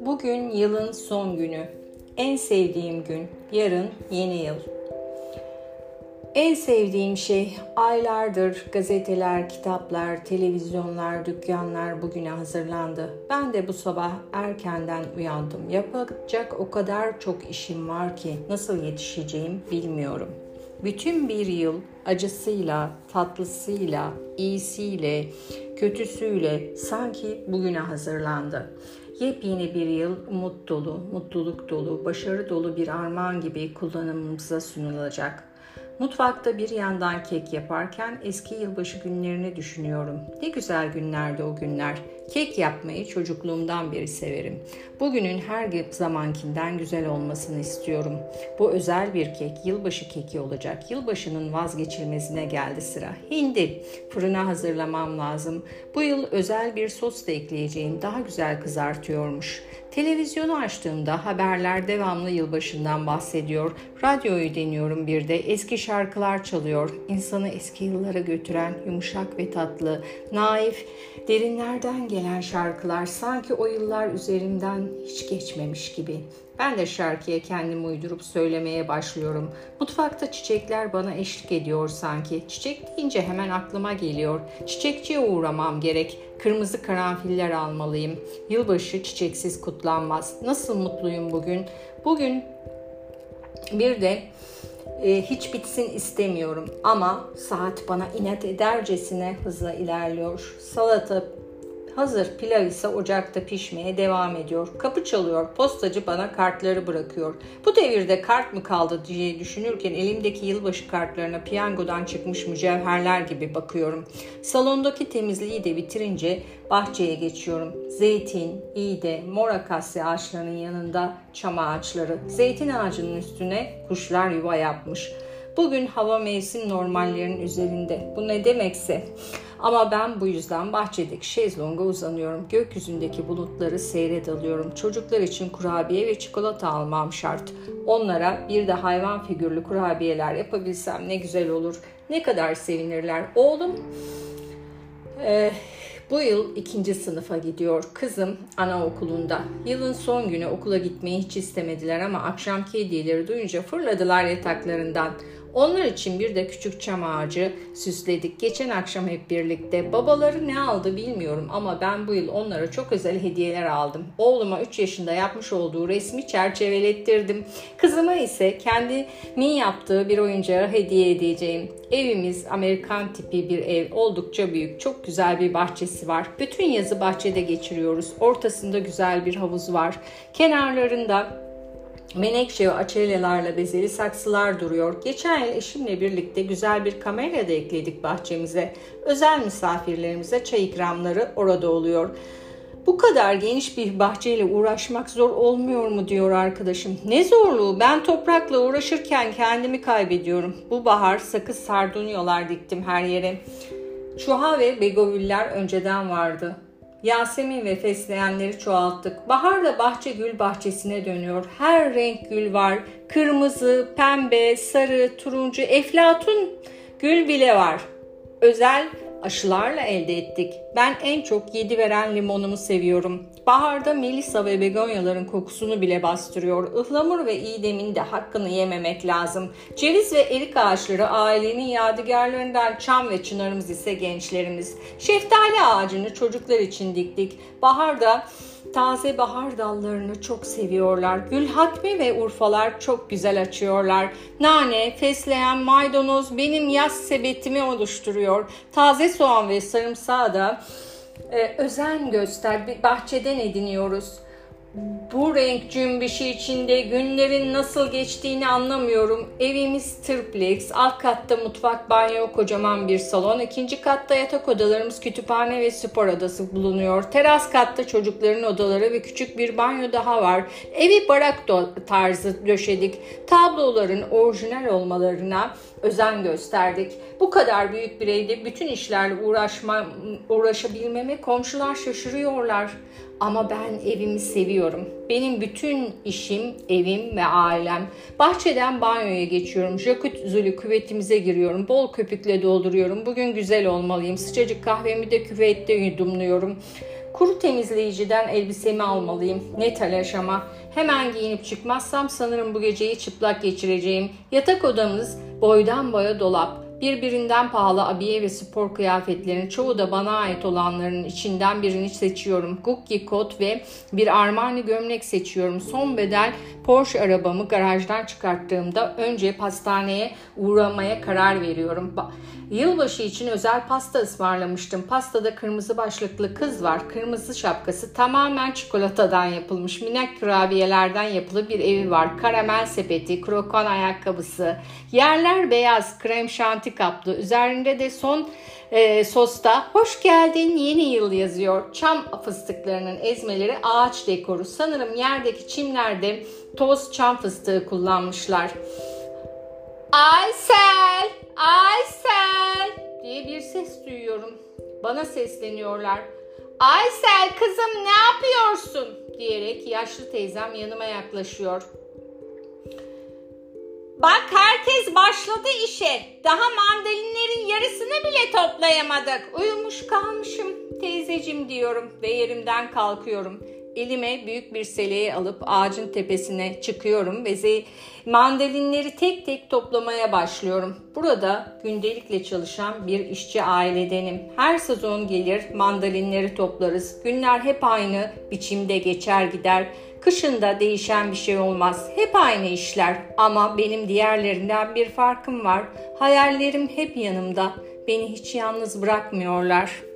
Bugün yılın son günü. En sevdiğim gün. Yarın yeni yıl. En sevdiğim şey aylardır gazeteler, kitaplar, televizyonlar, dükkanlar bugüne hazırlandı. Ben de bu sabah erkenden uyandım. Yapacak o kadar çok işim var ki nasıl yetişeceğim bilmiyorum. Bütün bir yıl acısıyla, tatlısıyla, iyisiyle, kötüsüyle sanki bugüne hazırlandı. Yepyeni bir yıl umut dolu, mutluluk dolu, başarı dolu bir armağan gibi kullanımımıza sunulacak. Mutfakta bir yandan kek yaparken eski yılbaşı günlerini düşünüyorum. Ne güzel günlerdi o günler. Kek yapmayı çocukluğumdan beri severim. Bugünün her zamankinden güzel olmasını istiyorum. Bu özel bir kek, yılbaşı keki olacak. Yılbaşının vazgeçilmezine geldi sıra. Hindi, fırına hazırlamam lazım. Bu yıl özel bir sos da ekleyeceğim. Daha güzel kızartıyormuş. Televizyonu açtığımda haberler devamlı yılbaşından bahsediyor. Radyoyu deniyorum bir de. Eski şarkılar çalıyor. İnsanı eski yıllara götüren yumuşak ve tatlı, naif, derinlerden gelen şarkılar sanki o yıllar üzerimden hiç geçmemiş gibi. Ben de şarkıya kendimi uydurup söylemeye başlıyorum. Mutfakta çiçekler bana eşlik ediyor sanki. Çiçek deyince hemen aklıma geliyor. Çiçekçiye uğramam gerek. Kırmızı karanfiller almalıyım. Yılbaşı çiçeksiz kutlanmaz. Nasıl mutluyum bugün. Bugün bir de e, hiç bitsin istemiyorum ama saat bana inat edercesine hızla ilerliyor. Salata Hazır pilav ise ocakta pişmeye devam ediyor. Kapı çalıyor. Postacı bana kartları bırakıyor. Bu devirde kart mı kaldı diye düşünürken elimdeki yılbaşı kartlarına piyangodan çıkmış mücevherler gibi bakıyorum. Salondaki temizliği de bitirince bahçeye geçiyorum. Zeytin, iğde, mor akasya ağaçlarının yanında çam ağaçları. Zeytin ağacının üstüne kuşlar yuva yapmış. Bugün hava mevsim normallerinin üzerinde. Bu ne demekse ama ben bu yüzden bahçedeki şezlonga uzanıyorum. Gökyüzündeki bulutları seyret alıyorum. Çocuklar için kurabiye ve çikolata almam şart. Onlara bir de hayvan figürlü kurabiyeler yapabilsem ne güzel olur. Ne kadar sevinirler. Oğlum e, bu yıl ikinci sınıfa gidiyor. Kızım anaokulunda. Yılın son günü okula gitmeyi hiç istemediler ama akşamki hediyeleri duyunca fırladılar yataklarından. Onlar için bir de küçük çam ağacı süsledik. Geçen akşam hep birlikte. Babaları ne aldı bilmiyorum ama ben bu yıl onlara çok özel hediyeler aldım. Oğluma 3 yaşında yapmış olduğu resmi çerçevelettirdim. Kızıma ise kendimin yaptığı bir oyuncağı hediye edeceğim. Evimiz Amerikan tipi bir ev. Oldukça büyük. Çok güzel bir bahçesi var. Bütün yazı bahçede geçiriyoruz. Ortasında güzel bir havuz var. Kenarlarında menekşe açelyalarla bezeli saksılar duruyor. Geçen yıl eşimle birlikte güzel bir kamera da ekledik bahçemize. Özel misafirlerimize çay ikramları orada oluyor. Bu kadar geniş bir bahçeyle uğraşmak zor olmuyor mu diyor arkadaşım. Ne zorluğu ben toprakla uğraşırken kendimi kaybediyorum. Bu bahar sakız sardunyalar diktim her yere. Çuha ve begovüller önceden vardı. Yasemin ve fesleğenleri çoğalttık. Bahar da bahçe gül bahçesine dönüyor. Her renk gül var. Kırmızı, pembe, sarı, turuncu, eflatun gül bile var. Özel aşılarla elde ettik. Ben en çok yedi veren limonumu seviyorum. Baharda melisa ve begonyaların kokusunu bile bastırıyor. Ihlamur ve iğdemin de hakkını yememek lazım. Ceviz ve erik ağaçları ailenin yadigarlarından çam ve çınarımız ise gençlerimiz. Şeftali ağacını çocuklar için diktik. Baharda taze bahar dallarını çok seviyorlar. Gül Hatmi ve Urfalar çok güzel açıyorlar. Nane, fesleğen, maydanoz benim yaz sepetimi oluşturuyor. Taze soğan ve sarımsağı da e, özen göster. Bahçeden ediniyoruz bu renk cümbüşü içinde günlerin nasıl geçtiğini anlamıyorum. Evimiz triplex, alt katta mutfak, banyo, kocaman bir salon. ikinci katta yatak odalarımız, kütüphane ve spor odası bulunuyor. Teras katta çocukların odaları ve küçük bir banyo daha var. Evi barak tarzı döşedik. Tabloların orijinal olmalarına özen gösterdik. Bu kadar büyük bir evde bütün işlerle uğraşma, uğraşabilmeme komşular şaşırıyorlar. Ama ben evimi seviyorum. Benim bütün işim, evim ve ailem. Bahçeden banyoya geçiyorum. Jacuzzi küvetimize giriyorum. Bol köpükle dolduruyorum. Bugün güzel olmalıyım. Sıcacık kahvemi de küvette yudumluyorum. Kuru temizleyiciden elbisemi almalıyım. Ne telaş ama. Hemen giyinip çıkmazsam sanırım bu geceyi çıplak geçireceğim. Yatak odamız boydan boya dolap. Birbirinden pahalı abiye ve spor kıyafetlerin çoğu da bana ait olanların içinden birini seçiyorum. Gucci kot ve bir Armani gömlek seçiyorum. Son bedel Porsche arabamı garajdan çıkarttığımda önce pastaneye uğramaya karar veriyorum. Yılbaşı için özel pasta ısmarlamıştım. Pastada kırmızı başlıklı kız var. Kırmızı şapkası tamamen çikolatadan yapılmış. Minak kurabiyelerden yapılı bir evi var. Karamel sepeti, krokan ayakkabısı. Yerler beyaz, krem şanti kaplı. Üzerinde de son e, sosta hoş geldin yeni yıl yazıyor. Çam fıstıklarının ezmeleri ağaç dekoru. Sanırım yerdeki çimlerde toz çam fıstığı kullanmışlar. Aysel, Aysel diye bir ses duyuyorum. Bana sesleniyorlar. Aysel kızım ne yapıyorsun? diyerek yaşlı teyzem yanıma yaklaşıyor. Bak herkes başladı işe. Daha mandalinlerin yarısını bile toplayamadık. Uyumuş kalmışım teyzecim diyorum ve yerimden kalkıyorum. Elime büyük bir seleyi alıp ağacın tepesine çıkıyorum ve mandalinleri tek tek toplamaya başlıyorum. Burada gündelikle çalışan bir işçi ailedenim. Her sezon gelir mandalinleri toplarız. Günler hep aynı biçimde geçer gider. Kışında değişen bir şey olmaz. Hep aynı işler ama benim diğerlerinden bir farkım var. Hayallerim hep yanımda. Beni hiç yalnız bırakmıyorlar.''